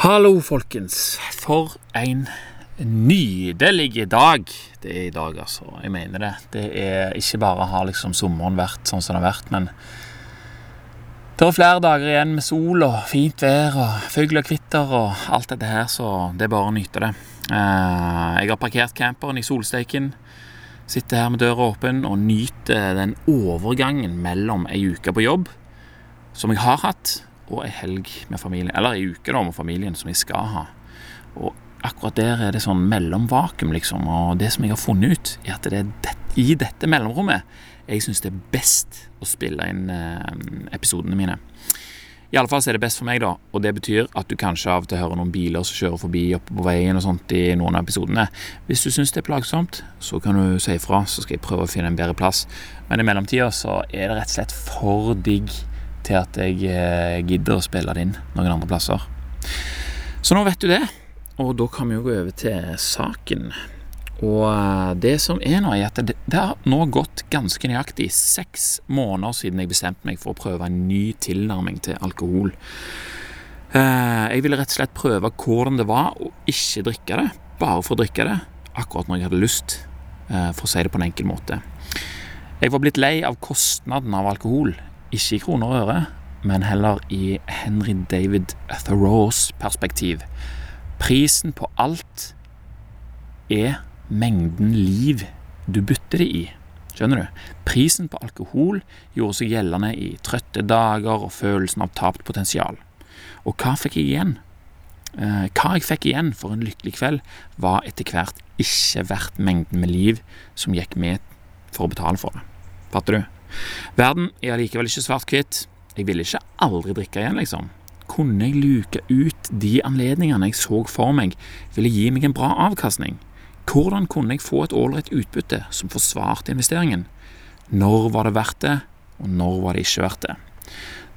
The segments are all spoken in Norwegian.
Hallo, folkens. For en nydelig dag det er i dag, altså. Jeg mener det. Det er ikke bare har liksom sommeren vært sånn som den har vært, men det er flere dager igjen med sol og fint vær og fugl og kvitter og alt dette her, så det er bare å nyte det. Eh, jeg har parkert camperen i solsteiken. Sitter her med døra åpen og nyter den overgangen mellom ei uke på jobb, som jeg har hatt, og ei helg med familien. Eller ei uke da med familien, som jeg skal ha. Og akkurat der er det sånn mellomvakuum, liksom. Og det som jeg har funnet ut, er at det er det, i dette mellomrommet jeg syns det er best å spille inn eh, episodene mine. I alle fall så er det best for meg, da, og det betyr at du kanskje av og til hører noen biler som kjører forbi oppe på veien og sånt i noen av episodene. Hvis du syns det er plagsomt, så kan du si ifra, så skal jeg prøve å finne en bedre plass. Men i mellomtida så er det rett og slett for digg til at jeg eh, gidder å spille det inn noen andre plasser. Så nå vet du det, og da kan vi jo gå over til saken. Og eh, det som er nå, er at det, det har nå gått ganske nøyaktig seks måneder siden jeg bestemte meg for å prøve en ny tilnærming til alkohol. Eh, jeg ville rett og slett prøve hvordan det var å ikke drikke det, bare for å drikke det, akkurat når jeg hadde lyst, for å si det på en enkel måte. Jeg var blitt lei av kostnaden av alkohol, ikke i kroner og øre, men heller i Henry David Thoreaus perspektiv. Prisen på alt er mengden liv du bytter det i. Skjønner du? Prisen på alkohol gjorde seg gjeldende i trøtte dager og følelsen av tapt potensial. Og hva fikk jeg igjen? Eh, hva jeg fikk igjen for en lykkelig kveld, var etter hvert ikke verdt mengden med liv som gikk med for å betale for det. Fatter du? Verden er allikevel ikke svart-hvitt. Jeg ville ikke aldri drikke igjen, liksom. Kunne jeg luke ut de anledningene jeg så for meg ville gi meg en bra avkastning? Hvordan kunne jeg få et ålreit utbytte som forsvarte investeringen? Når var det verdt det, og når var det ikke verdt det?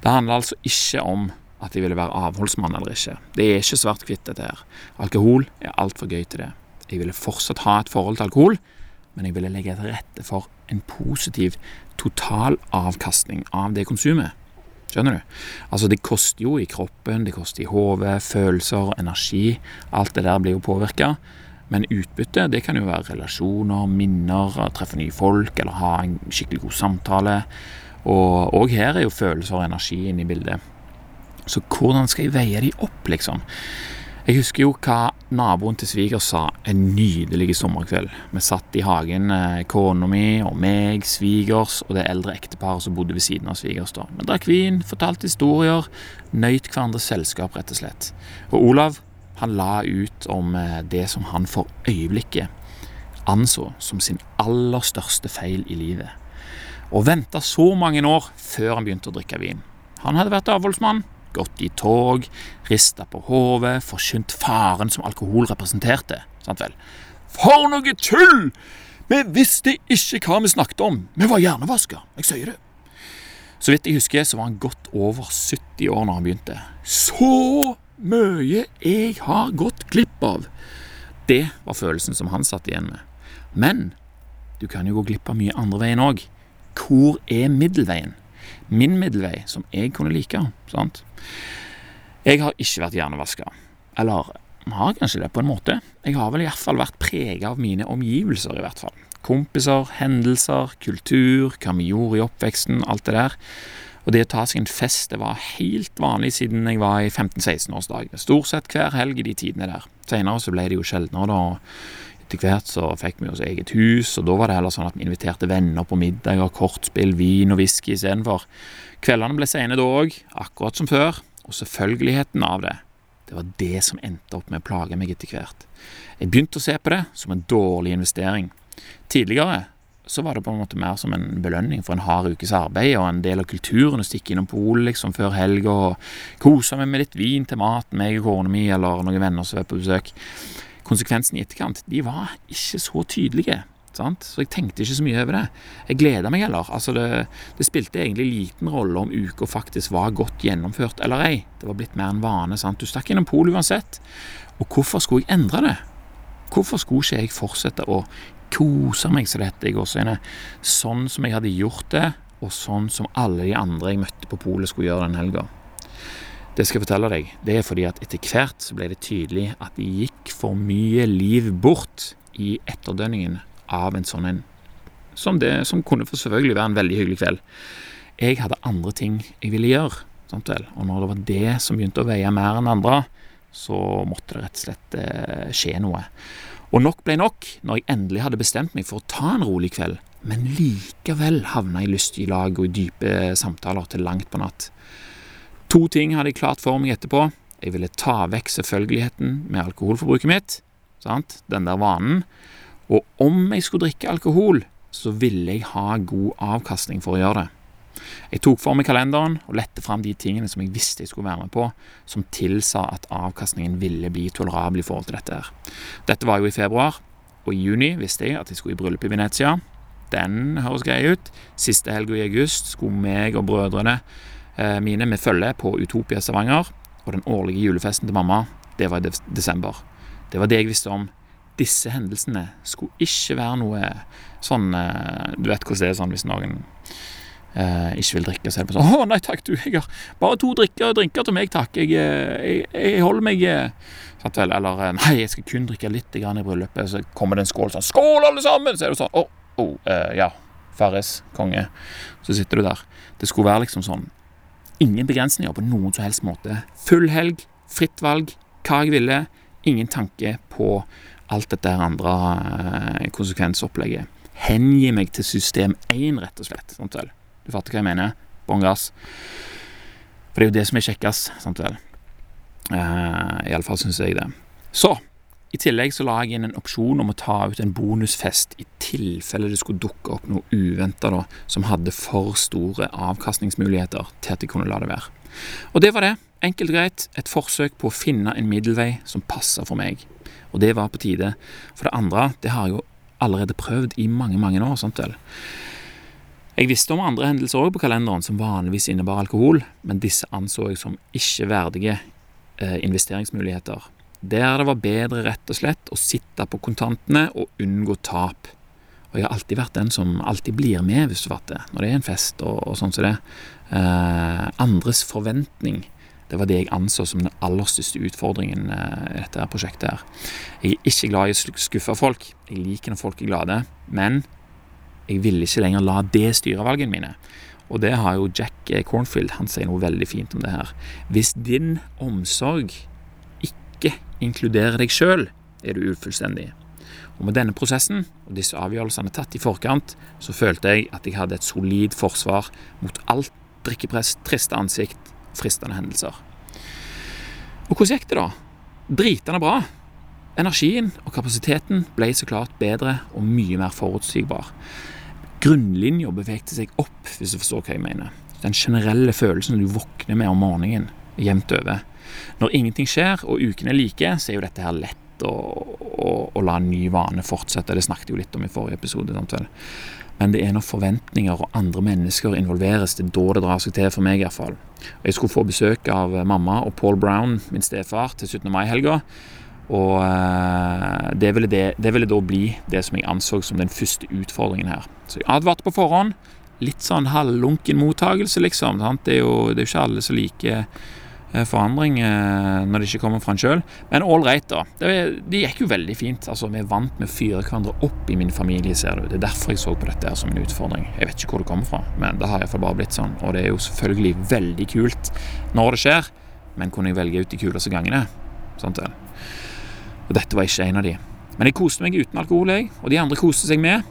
Det handler altså ikke om at jeg ville være avholdsmann eller ikke. Det er ikke svart-hvitt, dette her. Alkohol er altfor gøy til det. Jeg ville fortsatt ha et forhold til alkohol, men jeg ville legge til rette for en positiv totalavkastning av det konsumet. Skjønner du? Altså, det koster jo i kroppen, det koster i hodet, følelser, energi. Alt det der blir jo påvirka. Men utbytte det kan jo være relasjoner, minner, treffe nye folk eller ha en skikkelig god samtale. Og, og her er jo følelser og energi inne i bildet. Så hvordan skal jeg veie de opp, liksom? Jeg husker jo hva naboen til svigers sa en nydelig sommerkveld. Vi satt i hagen, eh, kona mi og meg, svigers og det eldre ekteparet som bodde ved siden av svigers. da. Vi drakk vin, fortalte historier, nøyt hverandres selskap, rett og slett. Og Olav han la ut om eh, det som han for øyeblikket anså som sin aller største feil i livet. Og venta så mange år før han begynte å drikke vin. Han hadde vært avholdsmann gått i tog, rista på hodet, forkynt faren som alkohol representerte. Sant vel? For noe tull! Vi visste ikke hva vi snakket om. Vi var hjernevaska. Jeg sier det. Så vidt jeg husker, så var han godt over 70 år når han begynte. Så mye jeg har gått glipp av! Det var følelsen som han satt igjen med. Men du kan jo gå glipp av mye andre veien òg. Hvor er middelveien? Min middelvei, som jeg kunne like. sant? Jeg har ikke vært hjernevaska. Eller har kanskje det, på en måte. Jeg har vel i hvert fall vært prega av mine omgivelser, i hvert fall. Kompiser, hendelser, kultur, hva vi gjorde i oppveksten, alt det der. Og det å ta seg en fest det var helt vanlig siden jeg var i 15-16-årsdag. Stort sett hver helg i de tidene der. Seinere så ble det jo sjeldnere, da. Etter hvert så fikk vi oss eget hus, og da var det heller sånn at vi inviterte venner på middager, kortspill, vin og whisky istedenfor. Kveldene ble sene da òg, akkurat som før, og selvfølgeligheten av det, det var det som endte opp med å plage meg etter hvert. Jeg begynte å se på det som en dårlig investering. Tidligere så var det på en måte mer som en belønning for en hard ukes arbeid og en del av kulturen å stikke innom polet liksom før helga og kose meg med litt vin til maten, meg og kona mi eller noen venner som er på besøk konsekvensene i etterkant de var ikke så tydelige. Sant? Så jeg tenkte ikke så mye over det. Jeg gleda meg heller. Altså det, det, spilte egentlig liten rolle om uka faktisk var godt gjennomført eller ei. Det var blitt mer en vane. Sant? Du stakk innom polet uansett. Og hvorfor skulle jeg endre det? Hvorfor skulle ikke jeg fortsette å kose meg, så det heter i sånn som jeg hadde gjort det, og sånn som alle de andre jeg møtte på polet skulle gjøre den helga? Det skal jeg fortelle deg. Det er fordi at etter hvert så ble det tydelig at det gikk for mye liv bort i etterdønningen av en sånn en som, det, som kunne for selvfølgelig være en veldig hyggelig kveld. Jeg hadde andre ting jeg ville gjøre. Sant vel? Og når det var det som begynte å veie mer enn andre, så måtte det rett og slett eh, skje noe. Og nok ble nok når jeg endelig hadde bestemt meg for å ta en rolig kveld, men likevel havna i lystige lag og i dype samtaler til langt på natt. To ting hadde jeg klart for meg etterpå. Jeg ville ta vekk selvfølgeligheten med alkoholforbruket mitt, sant? den der vanen. Og om jeg skulle drikke alkohol, så ville jeg ha god avkastning for å gjøre det. Jeg tok for meg kalenderen og lette fram de tingene som jeg visste jeg skulle være med på, som tilsa at avkastningen ville bli tolerabel i forhold til dette her. Dette var jo i februar, og i juni visste jeg at jeg skulle i bryllup i Venezia. Den høres grei ut. Siste helga i august skulle meg og brødrene mine med følge på Utopia Stavanger, og den årlige julefesten til mamma, det var i desember. Det var det jeg visste om disse hendelsene skulle ikke være noe sånn eh, Du vet hvordan det er sånn hvis noen eh, ikke vil drikke, så er det sånn 'Å, nei takk, du, jeg har bare to drikker, drinker til meg, takk. Jeg, eh, jeg, jeg holder meg sant vel, Eller 'Nei, jeg skal kun drikke litt i bryllupet.' Så kommer det en skål sånn 'Skål, alle sammen!' Så er det sånn 'Å, oh, oh, eh, ja. Farris, konge.' Så sitter du der. Det skulle være liksom sånn Ingen begrensninger på noen som helst måte. Full helg, fritt valg, hva jeg ville. Ingen tanke på alt dette andre eh, konsekvensopplegget. Hengi meg til system 1, rett og slett. Sant vel? Du fatter hva jeg mener? Bånn gass. For det er jo det som er kjekkest, sant vel. Uh, Iallfall syns jeg det. Så i tillegg så la jeg inn en opsjon om å ta ut en bonusfest i tilfelle det skulle dukke opp noe uventa som hadde for store avkastningsmuligheter til at jeg kunne la det være. Og det var det. Enkelt og greit. Et forsøk på å finne en middelvei som passer for meg. Og det var på tide. For det andre, det har jeg jo allerede prøvd i mange, mange år. sant vel? Jeg visste om andre hendelser òg på kalenderen som vanligvis innebar alkohol, men disse anså jeg som ikke verdige eh, investeringsmuligheter. Der det var bedre rett og slett å sitte på kontantene og unngå tap. Og jeg har alltid vært den som alltid blir med, hvis du fatter, når det er en fest og, og sånn som det. Eh, andres forventning det var det jeg anså som den aller største utfordringen eh, i dette prosjektet. her. Jeg er ikke glad i å skuffe folk. Jeg liker når folk er glade. Men jeg ville ikke lenger la det styre valgene mine. Og det har jo Jack Cornfield. Han sier noe veldig fint om det her. Hvis din omsorg ikke inkluderer deg sjøl, er du ufullstendig. Og med denne prosessen og disse avgjørelsene tatt i forkant, så følte jeg at jeg hadde et solid forsvar mot alt drikkepress, triste ansikt fristende hendelser. Og hvordan gikk det, da? Dritende bra. Energien og kapasiteten ble så klart bedre og mye mer forutsigbar. Grunnlinja bevegte seg opp, hvis du forstår hva jeg mener. Den generelle følelsen du våkner med om morgenen, jevnt over. Når ingenting skjer og ukene er like, så er jo dette her lett å, å, å la en ny vane fortsette. Det snakket jeg jo litt om i forrige episode. Sant vel? Men det er når forventninger og andre mennesker involveres, det er da det drar seg til, for meg i hvert fall. Jeg skulle få besøk av mamma og Paul Brown, min stefar, til 17. mai-helga. Og eh, det ville, det, det ville, da bli det som jeg anså som den første utfordringen her. Så jeg advarte på forhånd. Litt sånn halvlunken mottagelse, liksom. Det er, jo, det er ikke alle som liker forandring eh, når det ikke kommer fra en sjøl. Men ålreit, da. Det, det, gikk jo veldig fint. Altså, Vi er vant med å fyre hverandre opp i min familie, ser du. Det er derfor jeg så på dette her som en utfordring. Jeg vet ikke hvor det kommer fra, men det har iallfall bare blitt sånn. Og det er jo selvfølgelig veldig kult når det skjer, men kunne jeg velge ut de kuleste gangene? Sånt vel? Og dette var ikke en av de. Men jeg koste meg uten alkohol, jeg, og de andre koste seg med.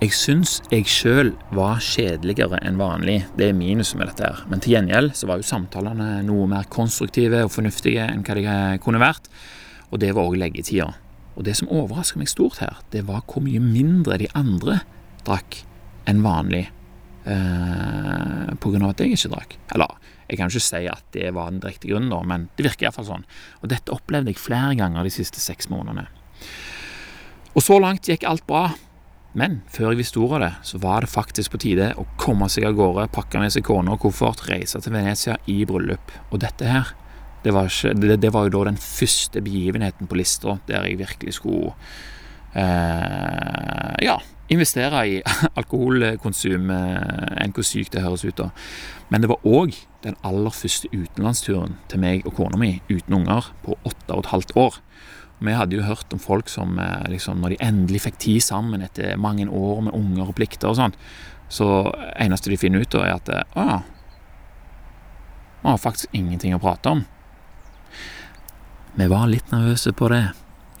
Jeg syns jeg sjøl var kjedeligere enn vanlig. Det er minuset med dette her. Men til gjengjeld så var jo samtalene noe mer konstruktive og fornuftige enn hva de kunne vært. Og det var òg leggetida. Og det som overraska meg stort her, det var hvor mye mindre de andre drakk enn vanlig. Eh, på grunn av at jeg ikke drakk. Eller, jeg kan ikke si at det var den direkte grunnen, da, men det virker iallfall sånn. Og dette opplevde jeg flere ganger de siste seks månedene. Og så langt gikk alt bra. Men før jeg visste ordet av det, så var det faktisk på tide å komme seg av gårde, pakke med seg kone og koffert, reise til Venezia i bryllup. Og dette her, det var, ikke, det, det var jo da den første begivenheten på lista der jeg virkelig skulle eh, Ja, investere i alkoholkonsum eh, enn hvor sykt det høres ut. da. Men det var òg den aller første utenlandsturen til meg og kona mi uten unger på åtte og et halvt år. Vi hadde jo hørt om folk som eh, liksom, når de endelig fikk tid sammen etter mange år med unger og plikter og sånt, så eneste de finner ut da, er at å, vi har faktisk ingenting å prate om. Vi var litt nervøse på det,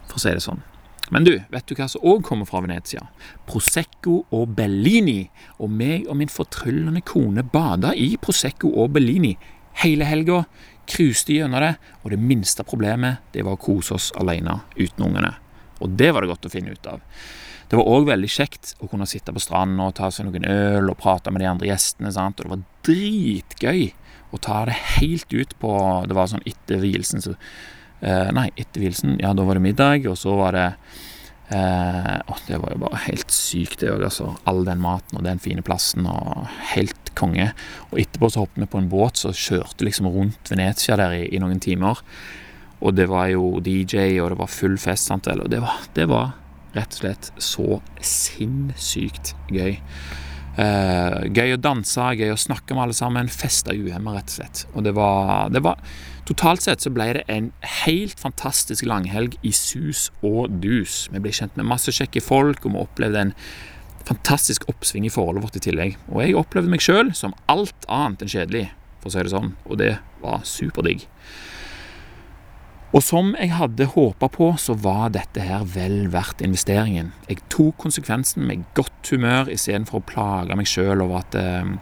for å si det sånn. Men du, vet du hva som òg kommer fra Venezia? Prosecco og Bellini. Og meg og min fortryllende kone bada i Prosecco og Bellini hele helga. Cruiste gjennom det, og det minste problemet det var å kose oss alene uten ungene. Og det var det godt å finne ut av. Det var òg veldig kjekt å kunne sitte på stranda og ta seg noen øl og prate med de andre gjestene. Sant? Og det var dritgøy å ta det helt ut på Det var sånn etter vielsen så Eh, nei, etter vielsen, ja, da var det middag, og så var det eh, og Det var jo bare helt sykt, det òg, altså. All den maten og den fine plassen, og helt konge. Og etterpå så hoppet vi på en båt så kjørte liksom rundt Venezia der i, i noen timer. Og det var jo DJ, og det var full fest, sant. Og det var, det var rett og slett så sinnssykt gøy. Eh, gøy å danse, gøy å snakke med alle sammen. Feste uhemma, rett og slett. Og det var, det var Totalt sett så ble det en helt fantastisk langhelg i sus og dus. Vi ble kjent med masse kjekke folk, og vi opplevde en fantastisk oppsving i forholdet vårt i tillegg. Og jeg opplevde meg sjøl som alt annet enn kjedelig, for å si det sånn, og det var superdigg. Og som jeg hadde håpa på, så var dette her vel verdt investeringen. Jeg tok konsekvensen med godt humør istedenfor å plage meg sjøl over at eh,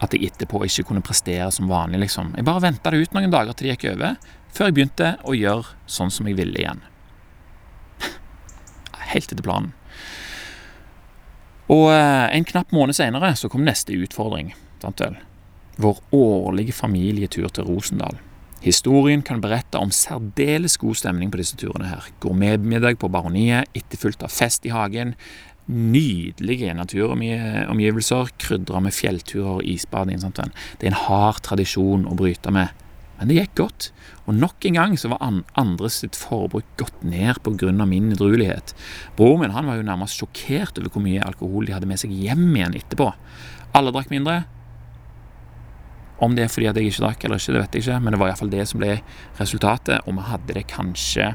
at jeg etterpå ikke kunne prestere som vanlig, liksom. Jeg bare venta det ut noen dager til det gikk over, før jeg begynte å gjøre sånn som jeg ville igjen. Helt etter planen. Og eh, en knapp måned senere så kom neste utfordring. Tantøl. Vår årlige familietur til Rosendal. Historien kan berette om særdeles god stemning på disse turene her. Gourmetmiddag på Baroniet, etterfulgt av fest i hagen, nydelige naturomgivelser krydra med fjellturer og isbading. Det er en hard tradisjon å bryte med. Men det gikk godt, og nok en gang så var andres sitt forbruk gått ned pga. min edruelighet. Broren min han var jo nærmest sjokkert over hvor mye alkohol de hadde med seg hjem igjen etterpå. Alle drakk mindre. Om det er fordi at jeg ikke drakk eller ikke, det vet jeg ikke, men det var iallfall det som ble resultatet, og vi hadde det kanskje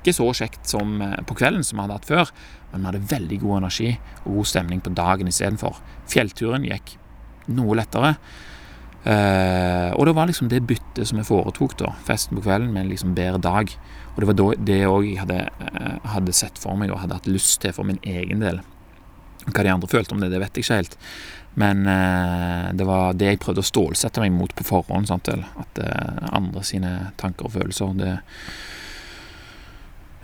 ikke så kjekt som eh, på kvelden som vi hadde hatt før, men vi hadde veldig god energi og god stemning på dagen istedenfor. Fjellturen gikk noe lettere. Uh, og det var liksom det byttet som vi foretok, da. Festen på kvelden med en liksom bedre dag. Og det var da, det òg jeg hadde, uh, hadde, sett for meg og hadde hatt lyst til for min egen del. Hva de andre følte om det, det vet jeg ikke helt. Men uh, det var det jeg prøvde å stålsette meg mot på forhånd. Sant, At andre sine tanker og følelser det Eh,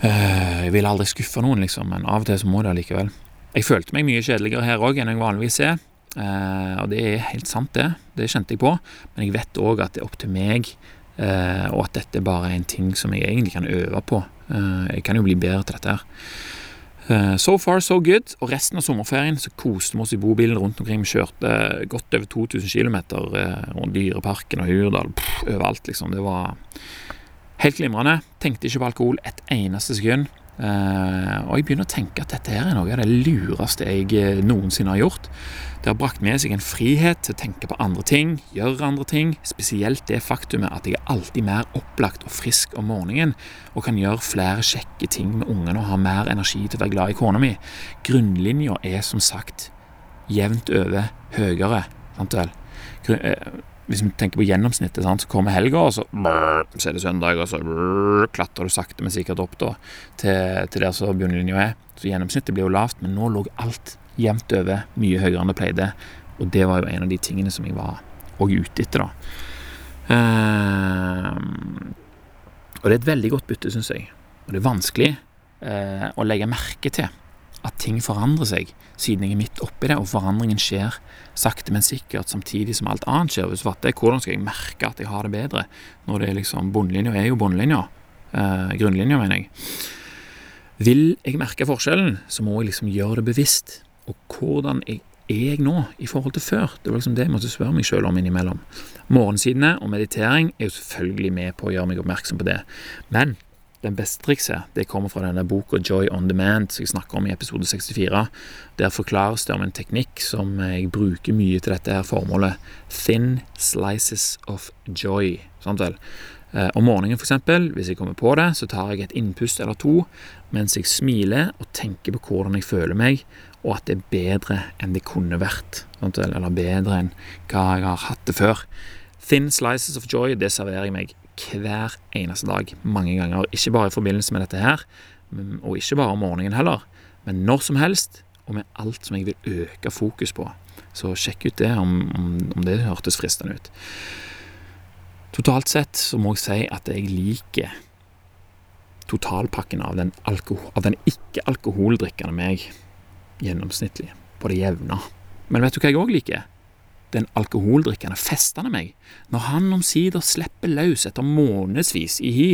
jeg vil aldri skuffe noen, liksom, men av og til så må det allikevel. Jeg følte meg mye kjedeligere her òg enn jeg vanligvis er, eh, og det er helt sant, det. Det kjente jeg på. Men jeg vet òg at det er opp til meg, eh, og at dette bare er en ting som jeg egentlig kan øve på. Jeg kan jo bli bedre til dette her. So far, so good. Og resten av sommerferien så koste vi oss i bobilen rundt omkring. Vi kjørte godt over 2000 km rundt Dyreparken og Hurdal, pff, overalt, liksom. Det var Helt glimrende. Tenkte ikke på alkohol et eneste sekund. Uh, og jeg begynner å tenke at dette her er noe av det lureste jeg eh, noensinne har gjort. Det har brakt med seg en frihet til å tenke på andre ting, gjøre andre ting. Spesielt det faktumet at jeg er alltid mer opplagt og frisk om morgenen og kan gjøre flere kjekke ting med ungene og ha mer energi til å være glad i kona mi. Grunnlinja er som sagt jevnt over høyere. Sant vel? Hvis vi tenker på gjennomsnittet, sant, så kommer helga, og så, så er det søndag, og så klatrer du sakte, men sikkert opp da, til, til der som bunnlinja er. Så gjennomsnittet blir jo lavt, men nå lå alt jevnt over mye høyere enn det pleide. Og det var jo en av de tingene som jeg var òg ute etter, da. Uh, og det er et veldig godt bytte, syns jeg. Og det er vanskelig uh, å legge merke til at ting forandrer seg, siden jeg er midt oppi det, og forandringen skjer sakte, men sikkert, samtidig som alt annet skjer. Hvis det, hvordan skal jeg merke at jeg har det bedre, når det er liksom Bunnlinja er jo bunnlinja. Eh, grunnlinja, mener jeg. Vil jeg merke forskjellen, så må jeg liksom gjøre det bevisst. Og hvordan jeg, er jeg nå i forhold til før? Det var liksom det jeg måtte spørre meg sjøl om innimellom. Morgensidene og meditering er jo selvfølgelig med på å gjøre meg oppmerksom på det, men den beste trikset det kommer fra denne boka Joy on Demand, som jeg snakker om i episode 64. Der forklares det om en teknikk som jeg bruker mye til dette her formålet. Thin slices of joy. Sant vel? Eh, om morgenen, f.eks., hvis jeg kommer på det, så tar jeg et innpust eller to mens jeg smiler og tenker på hvordan jeg føler meg, og at det er bedre enn det kunne vært. Sant vel? Eller bedre enn hva jeg har hatt det før. Thin slices of joy, det serverer jeg meg hver eneste dag, mange ganger. Ikke bare i forbindelse med dette her, og ikke bare om morgenen heller, men når som helst, og med alt som jeg vil øke fokus på. Så sjekk ut det, om, om, om det hørtes fristende ut. Totalt sett så må jeg si at jeg liker totalpakken av den, den ikke-alkoholdrikkende meg gjennomsnittlig, på det jevne. Men vet du hva jeg òg liker? Den alkoholdrikkende festende meg. Når han omsider slipper løs etter månedsvis i hi,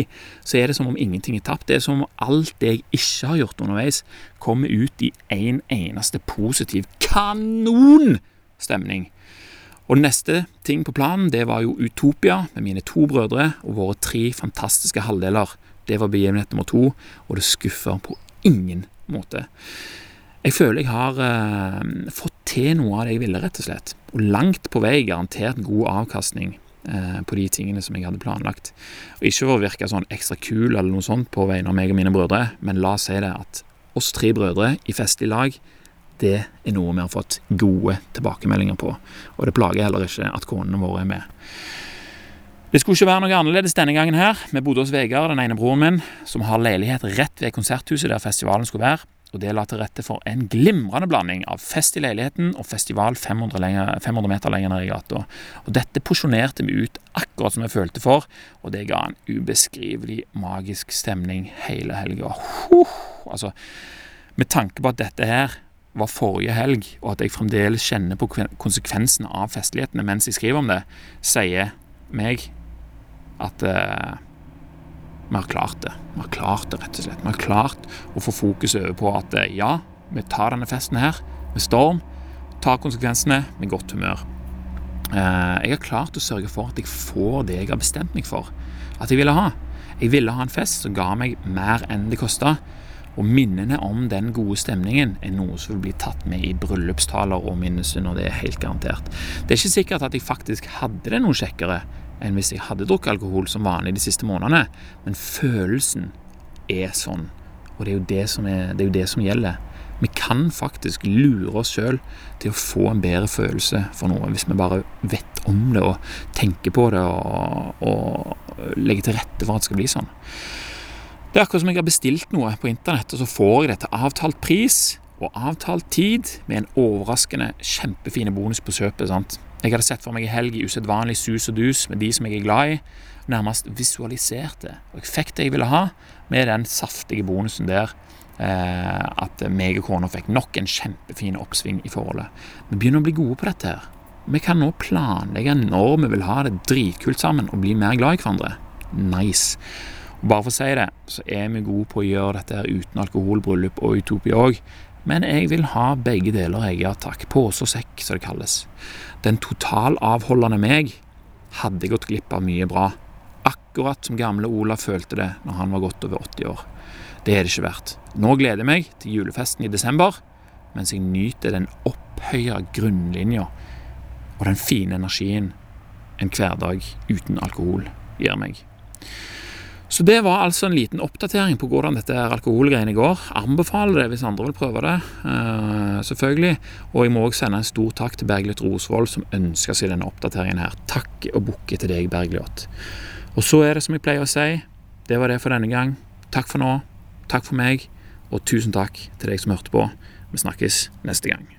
så er det som om ingenting er tapt. Det er som om alt det jeg ikke har gjort underveis, kommer ut i en eneste positiv kanonstemning. Og neste ting på planen, det var jo Utopia med mine to brødre og våre tre fantastiske halvdeler. Det var begivenhet nummer to, og det skuffer på ingen måte. Jeg føler jeg har eh, fått til noe av det jeg ville, rett og slett. Og langt på vei garantert god avkastning eh, på de tingene som jeg hadde planlagt. Og Ikke for å virke sånn ekstra kul eller noe sånt på vegne av meg og mine brødre, men la oss si det at oss tre brødre i festlig lag, det er noe vi har fått gode tilbakemeldinger på. Og det plager heller ikke at konene våre er med. Det skulle ikke være noe annerledes denne gangen her. Vi bodde hos Vegard, den ene broren min, som har leilighet rett ved konserthuset der festivalen skulle være og det la til rette for en glimrende blanding av fest i leiligheten og festival 500, lenger, 500 meter lenger ned i gata. Og dette porsjonerte vi ut akkurat som vi følte for, og det ga en ubeskrivelig magisk stemning hele helga. Altså, med tanke på at dette her var forrige helg, og at jeg fremdeles kjenner på konsekvensene av festlighetene mens jeg skriver om det, sier meg at uh, vi har klart det. Vi har klart det, rett og slett. Vi har klart å få fokus over på at eh, ja, vi tar denne festen her med storm. Tar konsekvensene med godt humør. Eh, jeg har klart å sørge for at jeg får det jeg har bestemt meg for at jeg ville ha. Jeg ville ha en fest som ga meg mer enn det kosta. Og minnene om den gode stemningen er noe som vil bli tatt med i bryllupstaler og minnestunder. Det er helt garantert. Det er ikke sikkert at jeg faktisk hadde det noe kjekkere enn hvis jeg hadde drukket alkohol som vanlig de siste månedene. Men følelsen er sånn, og det er jo det som, er, det er jo det som gjelder. Vi kan faktisk lure oss sjøl til å få en bedre følelse for noe, hvis vi bare vet om det og tenker på det og, og legger til rette for at det skal bli sånn. Det er akkurat som jeg har bestilt noe på internett, og så får jeg det til avtalt pris og avtalt tid med en overraskende kjempefine bonus på kjøpet. sant? Jeg hadde sett for meg en helg i usedvanlig sus og dus med de som jeg er glad i. Nærmest visualiserte. Og jeg fikk det jeg ville ha, med den saftige bonusen der. Eh, at meg og kona fikk nok en kjempefin oppsving i forholdet. Vi begynner å bli gode på dette her. Vi kan nå planlegge når vi vil ha det dritkult sammen og bli mer glad i hverandre. Nice. Og bare for å si det, så er vi gode på å gjøre dette her uten alkohol, bryllup og utopi òg. Men jeg vil ha begge deler, jeg, ja takk. Pose og sekk, som det kalles. Den totalavholdende meg hadde gått glipp av mye bra. Akkurat som gamle Ola følte det når han var godt over 80 år. Det er det ikke verdt. Nå gleder jeg meg til julefesten i desember, mens jeg nyter den opphøya grunnlinja og den fine energien en hverdag uten alkohol gir meg. Så det var altså en liten oppdatering på hvordan dette alkoholgreiene går. Anbefaler det hvis andre vil prøve det, uh, selvfølgelig. Og jeg må også sende en stor takk til Bergljot Rosvold som ønska seg denne oppdateringen her. Takk og bukke til deg, Bergljot. Og så er det som jeg pleier å si, det var det for denne gang. Takk for nå. Takk for meg, og tusen takk til deg som hørte på. Vi snakkes neste gang.